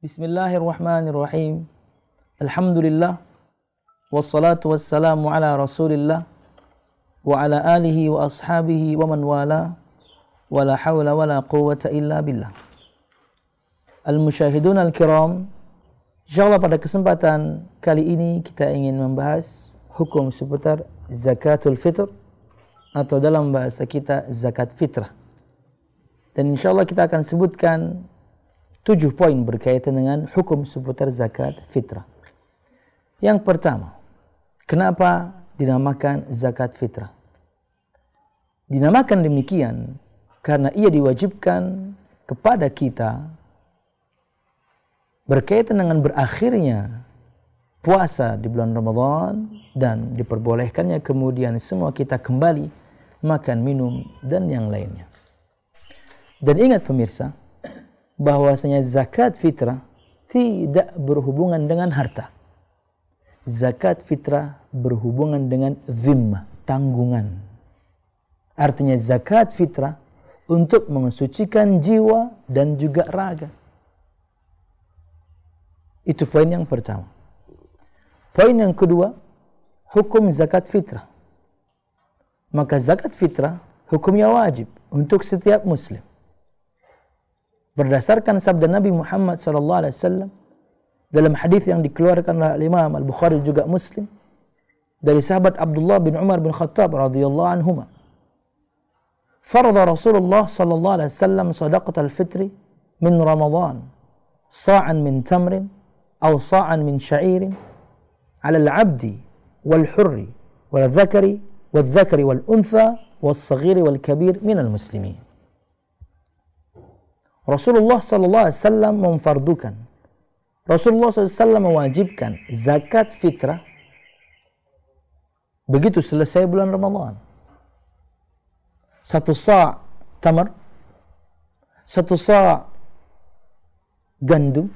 Bismillahirrahmanirrahim. Alhamdulillah. Wassalatu wassalamu ala rasulillah. Wa ala alihi wa ashabihi wa man wala. Wa la hawla wa la quwata illa billah. Al-musyahidun al-kiram. InsyaAllah pada kesempatan kali ini kita ingin membahas hukum seputar zakatul fitr atau dalam bahasa kita zakat fitrah. Dan insyaAllah kita akan sebutkan tujuh poin berkaitan dengan hukum seputar zakat fitrah. Yang pertama, kenapa dinamakan zakat fitrah? Dinamakan demikian karena ia diwajibkan kepada kita berkaitan dengan berakhirnya puasa di bulan Ramadan dan diperbolehkannya kemudian semua kita kembali makan, minum, dan yang lainnya. Dan ingat pemirsa, bahwasanya zakat fitrah tidak berhubungan dengan harta. Zakat fitrah berhubungan dengan zimma, tanggungan. Artinya zakat fitrah untuk mensucikan jiwa dan juga raga. Itu poin yang pertama. Poin yang kedua, hukum zakat fitrah. Maka zakat fitrah hukumnya wajib untuk setiap muslim berdasarkan sabda Nabi Muhammad sallallahu alaihi wasallam dalam hadis yang dikeluarkan oleh Imam Al-Bukhari juga Muslim dari sahabat Abdullah bin Umar bin Khattab radhiyallahu anhuma فرض رسول الله صلى الله عليه وسلم صدقة الفطر من رمضان صاعا من تمر أو صاعا من شعير على العبد والحر والذكر والذكر والأنثى والصغير والكبير من المسلمين Rasulullah sallallahu alaihi wasallam memfardukan Rasulullah SAW mewajibkan zakat fitrah begitu selesai bulan Ramadan. Satu sa' tamar, satu sa' gandum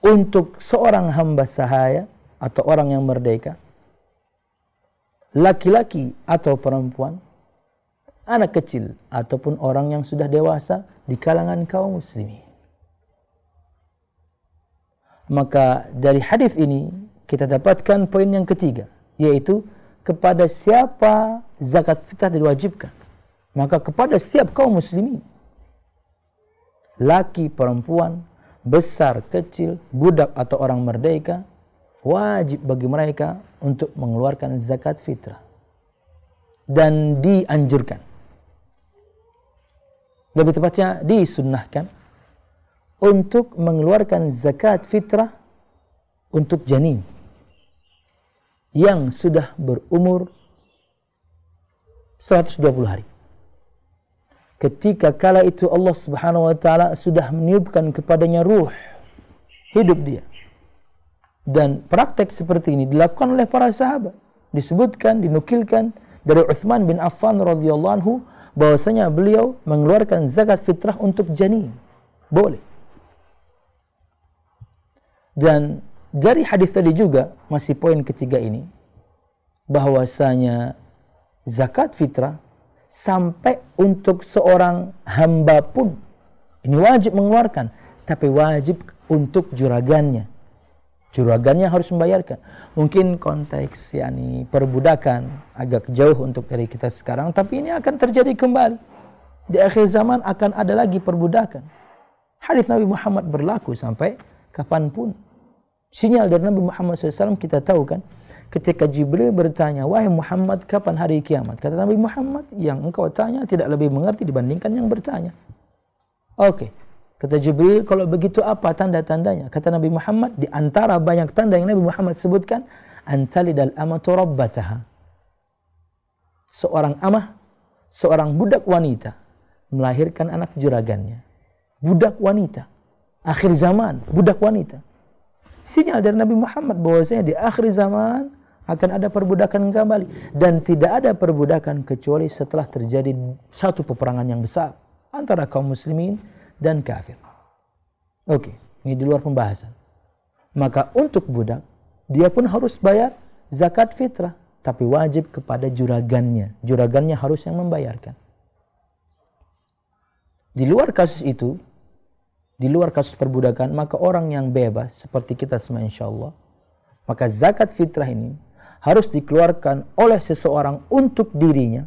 untuk seorang hamba sahaya atau orang yang merdeka, laki-laki atau perempuan, anak kecil ataupun orang yang sudah dewasa di kalangan kaum muslimin. Maka dari hadis ini kita dapatkan poin yang ketiga yaitu kepada siapa zakat fitrah diwajibkan maka kepada setiap kaum muslimin laki perempuan besar kecil budak atau orang merdeka wajib bagi mereka untuk mengeluarkan zakat fitrah dan dianjurkan lebih tepatnya disunnahkan untuk mengeluarkan zakat fitrah untuk janin yang sudah berumur 120 hari. Ketika kala itu Allah Subhanahu wa taala sudah meniupkan kepadanya ruh hidup dia. Dan praktek seperti ini dilakukan oleh para sahabat. Disebutkan, dinukilkan dari Uthman bin Affan radhiyallahu anhu bahwasanya beliau mengeluarkan zakat fitrah untuk janin. Boleh. Dan dari hadis tadi juga masih poin ketiga ini bahwasanya zakat fitrah sampai untuk seorang hamba pun ini wajib mengeluarkan tapi wajib untuk juragannya juragannya harus membayarkan. Mungkin konteks yakni perbudakan agak jauh untuk dari kita sekarang, tapi ini akan terjadi kembali. Di akhir zaman akan ada lagi perbudakan. Hadis Nabi Muhammad berlaku sampai kapan pun. Sinyal dari Nabi Muhammad SAW kita tahu kan, ketika Jibril bertanya, wahai Muhammad kapan hari kiamat? Kata Nabi Muhammad, yang engkau tanya tidak lebih mengerti dibandingkan yang bertanya. Oke, okay. Kata Jibril, kalau begitu apa tanda-tandanya? Kata Nabi Muhammad, di antara banyak tanda yang Nabi Muhammad sebutkan, antalidal amatu rabbataha. Seorang amah, seorang budak wanita, melahirkan anak juragannya. Budak wanita. Akhir zaman, budak wanita. Sinyal dari Nabi Muhammad bahwasanya di akhir zaman akan ada perbudakan kembali. Dan tidak ada perbudakan kecuali setelah terjadi satu peperangan yang besar antara kaum muslimin dan kafir. Oke, ini di luar pembahasan. Maka untuk budak, dia pun harus bayar zakat fitrah. Tapi wajib kepada juragannya. Juragannya harus yang membayarkan. Di luar kasus itu, di luar kasus perbudakan, maka orang yang bebas seperti kita semua insya Allah, maka zakat fitrah ini harus dikeluarkan oleh seseorang untuk dirinya,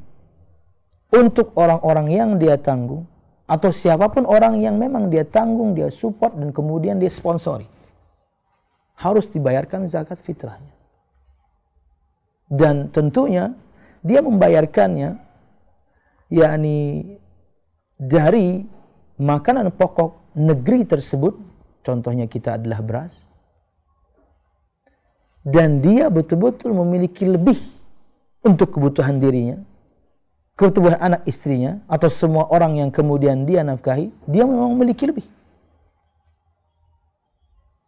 untuk orang-orang yang dia tanggung, atau siapa pun orang yang memang dia tanggung, dia support, dan kemudian dia sponsori. Harus dibayarkan zakat fitrahnya. Dan tentunya dia membayarkannya yakni dari makanan pokok negeri tersebut, contohnya kita adalah beras, dan dia betul-betul memiliki lebih untuk kebutuhan dirinya, kebutuhan anak istrinya, atau semua orang yang kemudian dia nafkahi, dia memang memiliki lebih.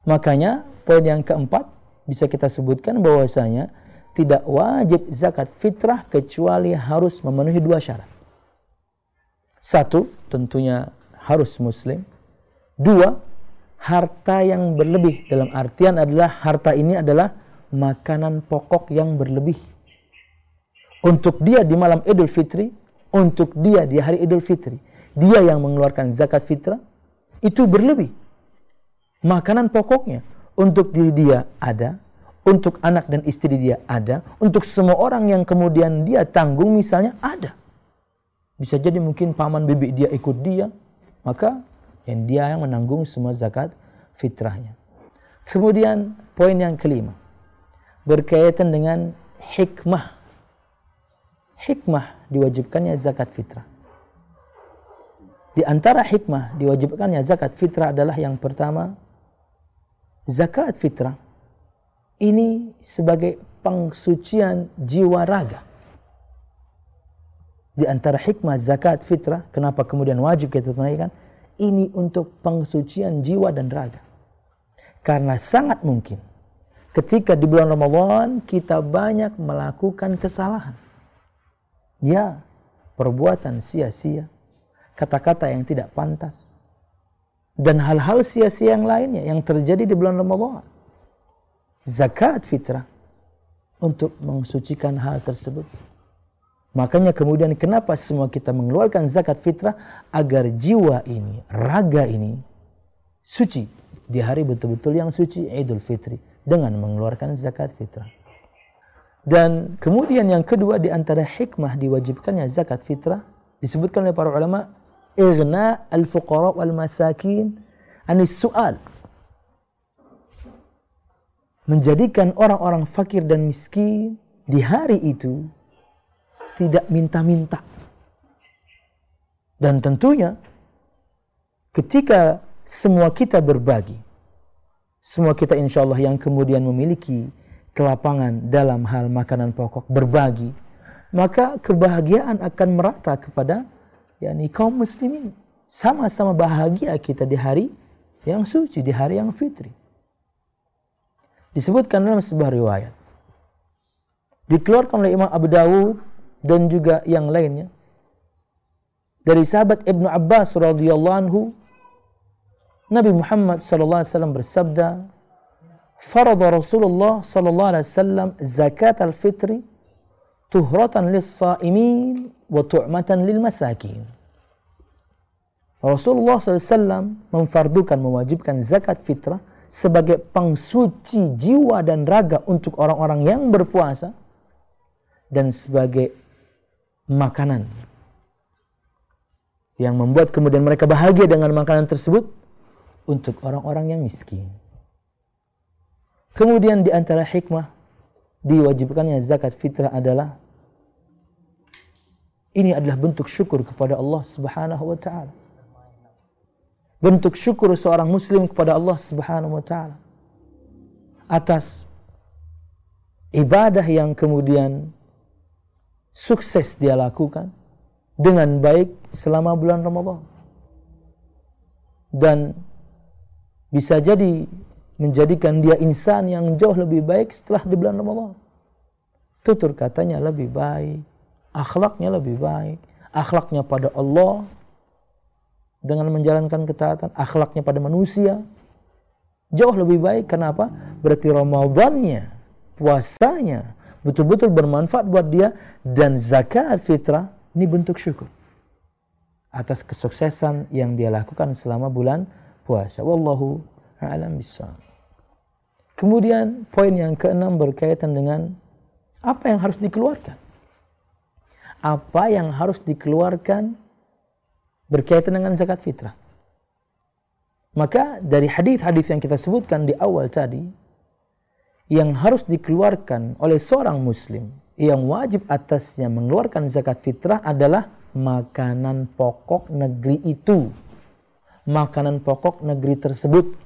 Makanya poin yang keempat bisa kita sebutkan bahwasanya tidak wajib zakat fitrah kecuali harus memenuhi dua syarat. Satu, tentunya harus muslim. Dua, harta yang berlebih dalam artian adalah harta ini adalah makanan pokok yang berlebih. Untuk dia di malam Idul Fitri, untuk dia di hari Idul Fitri, dia yang mengeluarkan zakat fitrah itu berlebih. Makanan pokoknya untuk diri dia ada, untuk anak dan istri dia ada, untuk semua orang yang kemudian dia tanggung misalnya ada. Bisa jadi mungkin paman bibi dia ikut dia, maka yang dia yang menanggung semua zakat fitrahnya. Kemudian poin yang kelima berkaitan dengan hikmah. Hikmah diwajibkannya zakat fitrah. Di antara hikmah diwajibkannya zakat fitrah adalah yang pertama zakat fitrah ini sebagai pengsucian jiwa raga di antara hikmah zakat fitrah, kenapa kemudian wajib kita tunaikan? Ini untuk pengsucian jiwa dan raga. Karena sangat mungkin ketika di bulan Ramadan kita banyak melakukan kesalahan. Ya, perbuatan sia-sia, kata-kata yang tidak pantas, dan hal-hal sia-sia yang lainnya yang terjadi di bulan Ramadan. Zakat fitrah untuk mensucikan hal tersebut. Makanya kemudian kenapa semua kita mengeluarkan zakat fitrah agar jiwa ini, raga ini suci di hari betul-betul yang suci Idul Fitri dengan mengeluarkan zakat fitrah. Dan kemudian yang kedua di antara hikmah diwajibkannya zakat fitrah disebutkan oleh para ulama ighna al-fuqara wal masakin anis su'al menjadikan orang-orang fakir dan miskin di hari itu tidak minta-minta. Dan tentunya ketika semua kita berbagi, semua kita insya Allah yang kemudian memiliki kelapangan dalam hal makanan pokok berbagi, maka kebahagiaan akan merata kepada yakni kaum muslimin. Sama-sama bahagia kita di hari yang suci, di hari yang fitri. Disebutkan dalam sebuah riwayat. Dikeluarkan oleh Imam Abu Dawud dan juga yang lainnya dari sahabat Ibnu Abbas radhiyallahu anhu Nabi Muhammad sallallahu alaihi wasallam bersabda farada Rasulullah sallallahu alaihi wasallam zakat al-fitri tuhratan lis-saimin wa tu'matan lil masakin Rasulullah SAW memfardukan, mewajibkan zakat fitrah sebagai pengsuci jiwa dan raga untuk orang-orang yang berpuasa dan sebagai makanan yang membuat kemudian mereka bahagia dengan makanan tersebut untuk orang-orang yang miskin. Kemudian di antara hikmah diwajibkannya zakat fitrah adalah ini adalah bentuk syukur kepada Allah Subhanahu wa taala. Bentuk syukur seorang muslim kepada Allah Subhanahu wa taala atas ibadah yang kemudian sukses dia lakukan dengan baik selama bulan Ramadan. Dan bisa jadi menjadikan dia insan yang jauh lebih baik setelah di bulan Ramadan. Tutur katanya lebih baik, akhlaknya lebih baik, akhlaknya pada Allah dengan menjalankan ketaatan, akhlaknya pada manusia jauh lebih baik. Kenapa? Berarti Ramadannya, puasanya, betul-betul bermanfaat buat dia dan zakat fitrah ini bentuk syukur atas kesuksesan yang dia lakukan selama bulan puasa. Wallahu a'lam bishawab. Kemudian poin yang keenam berkaitan dengan apa yang harus dikeluarkan. Apa yang harus dikeluarkan berkaitan dengan zakat fitrah. Maka dari hadis-hadis yang kita sebutkan di awal tadi, yang harus dikeluarkan oleh seorang muslim yang wajib atasnya mengeluarkan zakat fitrah adalah makanan pokok negeri itu. Makanan pokok negeri tersebut.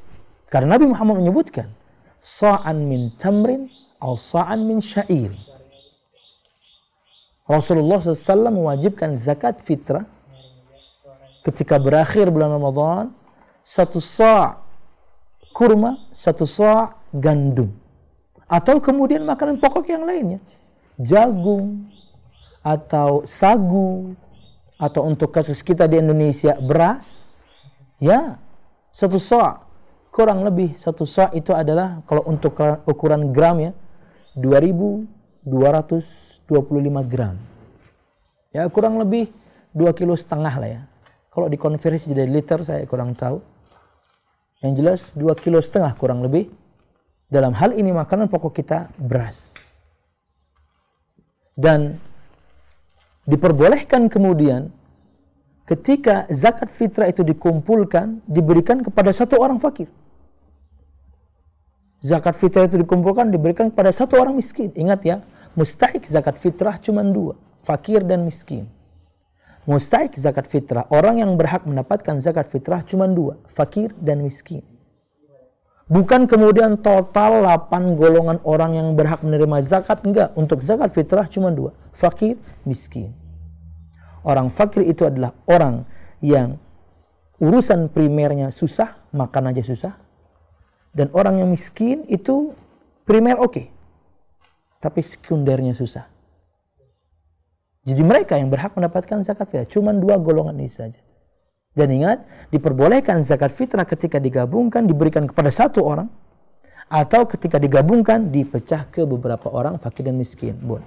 Karena Nabi Muhammad menyebutkan, sa'an min tamrin atau sa'an min syair. Rasulullah SAW mewajibkan zakat fitrah ketika berakhir bulan Ramadan satu sa' kurma, satu sa' gandum. Atau kemudian makanan pokok yang lainnya. Jagung, atau sagu, atau untuk kasus kita di Indonesia beras. Ya, satu sa' kurang lebih satu sa itu adalah kalau untuk ukuran gram ya 2225 gram. Ya kurang lebih 2 kilo setengah lah ya. Kalau dikonversi jadi liter saya kurang tahu. Yang jelas 2 kilo setengah kurang lebih. Dalam hal ini makanan pokok kita beras. Dan diperbolehkan kemudian ketika zakat fitrah itu dikumpulkan diberikan kepada satu orang fakir zakat fitrah itu dikumpulkan diberikan kepada satu orang miskin. Ingat ya, mustahik zakat fitrah cuma dua, fakir dan miskin. Mustahik zakat fitrah, orang yang berhak mendapatkan zakat fitrah cuma dua, fakir dan miskin. Bukan kemudian total 8 golongan orang yang berhak menerima zakat, enggak. Untuk zakat fitrah cuma dua, fakir, miskin. Orang fakir itu adalah orang yang urusan primernya susah, makan aja susah, dan orang yang miskin itu primer oke. Okay. Tapi sekundernya susah. Jadi mereka yang berhak mendapatkan zakat fitrah. Cuma dua golongan ini saja. Dan ingat, diperbolehkan zakat fitrah ketika digabungkan, diberikan kepada satu orang. Atau ketika digabungkan, dipecah ke beberapa orang, fakir dan miskin. Boleh.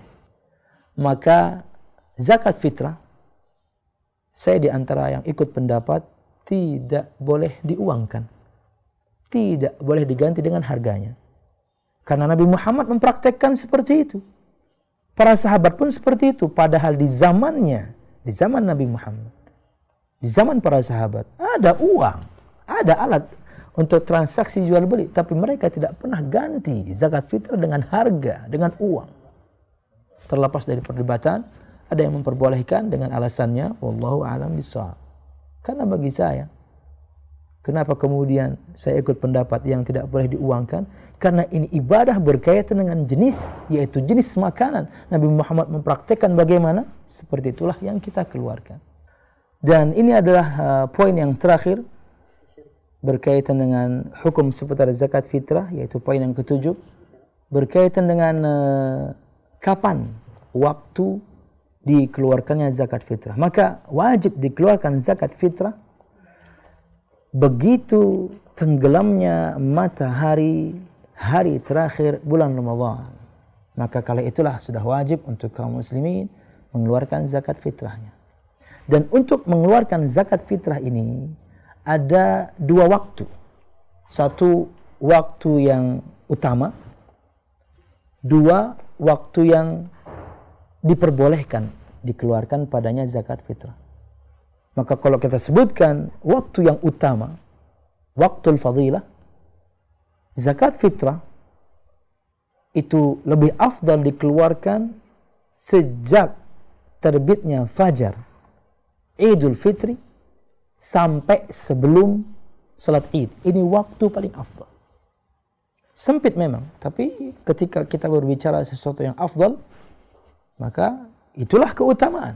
Maka zakat fitrah, saya di antara yang ikut pendapat, tidak boleh diuangkan tidak boleh diganti dengan harganya. Karena Nabi Muhammad mempraktekkan seperti itu. Para sahabat pun seperti itu. Padahal di zamannya, di zaman Nabi Muhammad, di zaman para sahabat, ada uang, ada alat untuk transaksi jual beli. Tapi mereka tidak pernah ganti zakat fitrah dengan harga, dengan uang. Terlepas dari perdebatan, ada yang memperbolehkan dengan alasannya, Wallahu alam bisawab. Karena bagi saya, Kenapa kemudian saya ikut pendapat yang tidak boleh diuangkan? Karena ini ibadah berkaitan dengan jenis, yaitu jenis makanan. Nabi Muhammad mempraktekkan bagaimana? Seperti itulah yang kita keluarkan. Dan ini adalah uh, poin yang terakhir berkaitan dengan hukum seputar zakat fitrah, yaitu poin yang ketujuh. Berkaitan dengan uh, kapan waktu dikeluarkannya zakat fitrah. Maka wajib dikeluarkan zakat fitrah begitu tenggelamnya matahari hari terakhir bulan Ramadan. Maka kala itulah sudah wajib untuk kaum muslimin mengeluarkan zakat fitrahnya. Dan untuk mengeluarkan zakat fitrah ini ada dua waktu. Satu waktu yang utama, dua waktu yang diperbolehkan dikeluarkan padanya zakat fitrah. Maka kalau kita sebutkan waktu yang utama, waktu fadilah, zakat fitrah itu lebih afdal dikeluarkan sejak terbitnya fajar Idul Fitri sampai sebelum salat Id. Ini waktu paling afdal. Sempit memang, tapi ketika kita berbicara sesuatu yang afdal, maka itulah keutamaan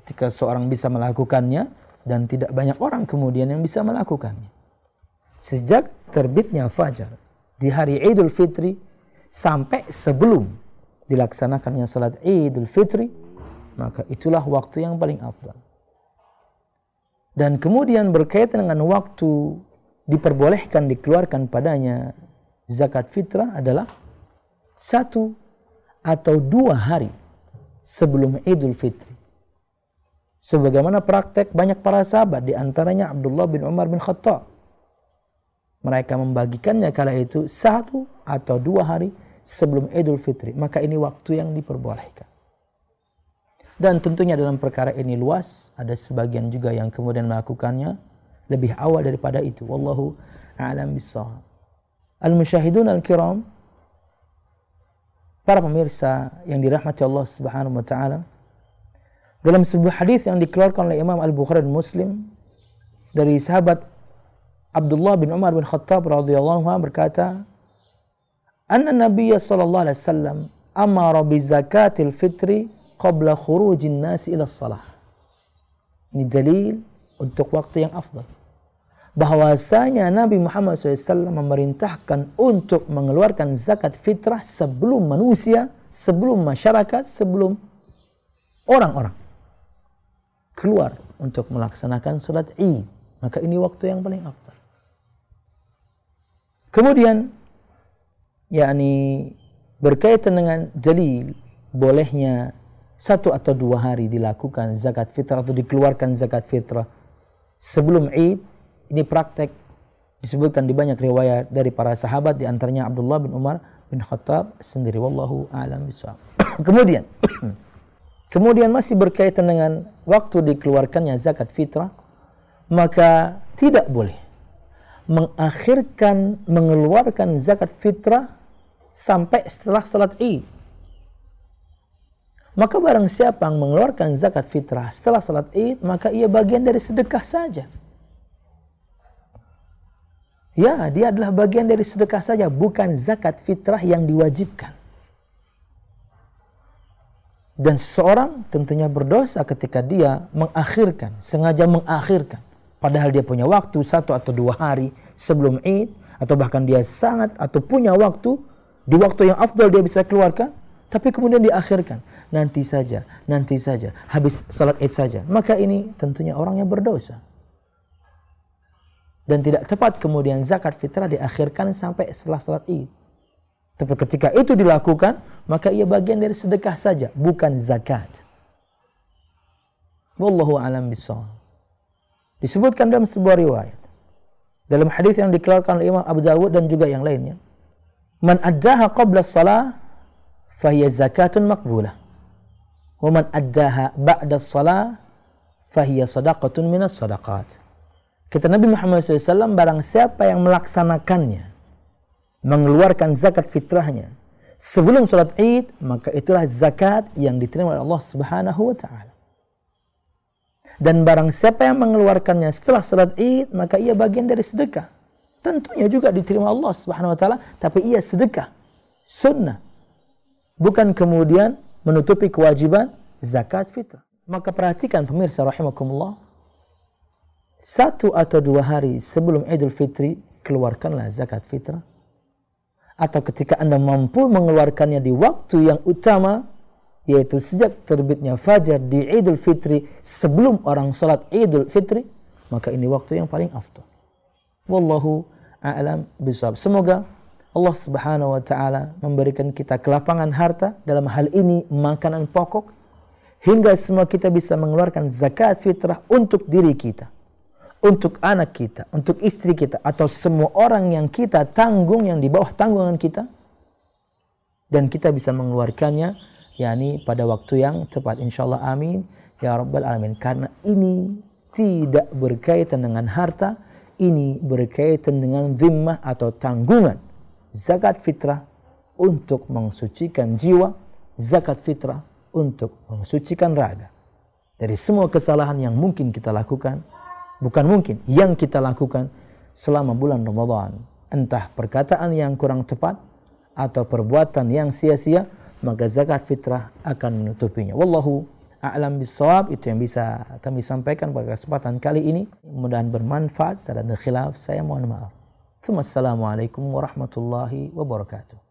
ketika seorang bisa melakukannya dan tidak banyak orang kemudian yang bisa melakukannya. Sejak terbitnya fajar di hari Idul Fitri sampai sebelum dilaksanakannya salat Idul Fitri, maka itulah waktu yang paling afdal. Dan kemudian berkaitan dengan waktu diperbolehkan dikeluarkan padanya zakat fitrah adalah satu atau dua hari sebelum Idul Fitri Sebagaimana praktek banyak para sahabat, di antaranya Abdullah bin Umar bin Khattab. Mereka membagikannya kala itu satu atau dua hari sebelum Idul Fitri. Maka ini waktu yang diperbolehkan. Dan tentunya dalam perkara ini luas, ada sebagian juga yang kemudian melakukannya lebih awal daripada itu. Wallahu a'lam bissawab. Al-musyahidun al-kiram, para pemirsa yang dirahmati Allah Subhanahu wa taala, dalam sebuah hadis yang dikeluarkan oleh Imam Al-Bukhari Muslim dari sahabat Abdullah bin Umar bin Khattab radhiyallahu anhu berkata, "Anna Nabi sallallahu alaihi wasallam amara bi zakatil fitri qabla khurujin nasi ila salah." Ini dalil untuk waktu yang afdal. Bahwasanya Nabi Muhammad SAW memerintahkan untuk mengeluarkan zakat fitrah sebelum manusia, sebelum masyarakat, sebelum orang-orang keluar untuk melaksanakan sholat id. Maka ini waktu yang paling afdal. Kemudian, yakni berkaitan dengan jalil, bolehnya satu atau dua hari dilakukan zakat fitrah atau dikeluarkan zakat fitrah sebelum id. Ini praktek disebutkan di banyak riwayat dari para sahabat di antaranya Abdullah bin Umar bin Khattab sendiri wallahu a'lam bishawab. Kemudian kemudian masih berkaitan dengan waktu dikeluarkannya zakat fitrah, maka tidak boleh mengakhirkan mengeluarkan zakat fitrah sampai setelah salat Id. Maka barang siapa yang mengeluarkan zakat fitrah setelah salat Id, maka ia bagian dari sedekah saja. Ya, dia adalah bagian dari sedekah saja, bukan zakat fitrah yang diwajibkan. Dan seorang tentunya berdosa ketika dia mengakhirkan, sengaja mengakhirkan. Padahal dia punya waktu satu atau dua hari sebelum Id. Atau bahkan dia sangat atau punya waktu. Di waktu yang afdal dia bisa keluarkan. Tapi kemudian diakhirkan. Nanti saja, nanti saja. Habis salat Id saja. Maka ini tentunya orang yang berdosa. Dan tidak tepat kemudian zakat fitrah diakhirkan sampai setelah salat Id. Tapi ketika itu dilakukan, maka ia bagian dari sedekah saja, bukan zakat. Wallahu alam bisawab. Disebutkan dalam sebuah riwayat. Dalam hadis yang dikeluarkan oleh Imam Abu Dawud dan juga yang lainnya. Man addaha qabla salah fahiya zakatun makbulah. Wa man addaha ba'da salah fahiya sadaqatun minas sadaqat. Kata Nabi Muhammad SAW, barang siapa yang melaksanakannya mengeluarkan zakat fitrahnya sebelum sholat id, maka itulah zakat yang diterima oleh Allah Subhanahu wa taala. Dan barang siapa yang mengeluarkannya setelah sholat id, maka ia bagian dari sedekah. Tentunya juga diterima Allah Subhanahu wa taala, tapi ia sedekah sunnah. Bukan kemudian menutupi kewajiban zakat fitrah. Maka perhatikan pemirsa rahimakumullah. Satu atau dua hari sebelum Idul Fitri, keluarkanlah zakat fitrah atau ketika Anda mampu mengeluarkannya di waktu yang utama yaitu sejak terbitnya fajar di Idul Fitri sebelum orang salat Idul Fitri maka ini waktu yang paling afdal. Wallahu a'lam bishawab. Semoga Allah Subhanahu wa taala memberikan kita kelapangan harta dalam hal ini makanan pokok hingga semua kita bisa mengeluarkan zakat fitrah untuk diri kita untuk anak kita, untuk istri kita, atau semua orang yang kita tanggung yang di bawah tanggungan kita, dan kita bisa mengeluarkannya, yakni pada waktu yang tepat. Insyaallah amin ya rabbal alamin. Karena ini tidak berkaitan dengan harta, ini berkaitan dengan zimmah atau tanggungan. Zakat fitrah untuk mensucikan jiwa, zakat fitrah untuk mensucikan raga. Dari semua kesalahan yang mungkin kita lakukan, bukan mungkin. Yang kita lakukan selama bulan Ramadan. Entah perkataan yang kurang tepat atau perbuatan yang sia-sia maka zakat fitrah akan menutupinya. Wallahu a'lam bisawab itu yang bisa kami sampaikan pada kesempatan kali ini. Mudah-mudahan bermanfaat. Salah khilaf. Saya mohon maaf. Assalamualaikum warahmatullahi wabarakatuh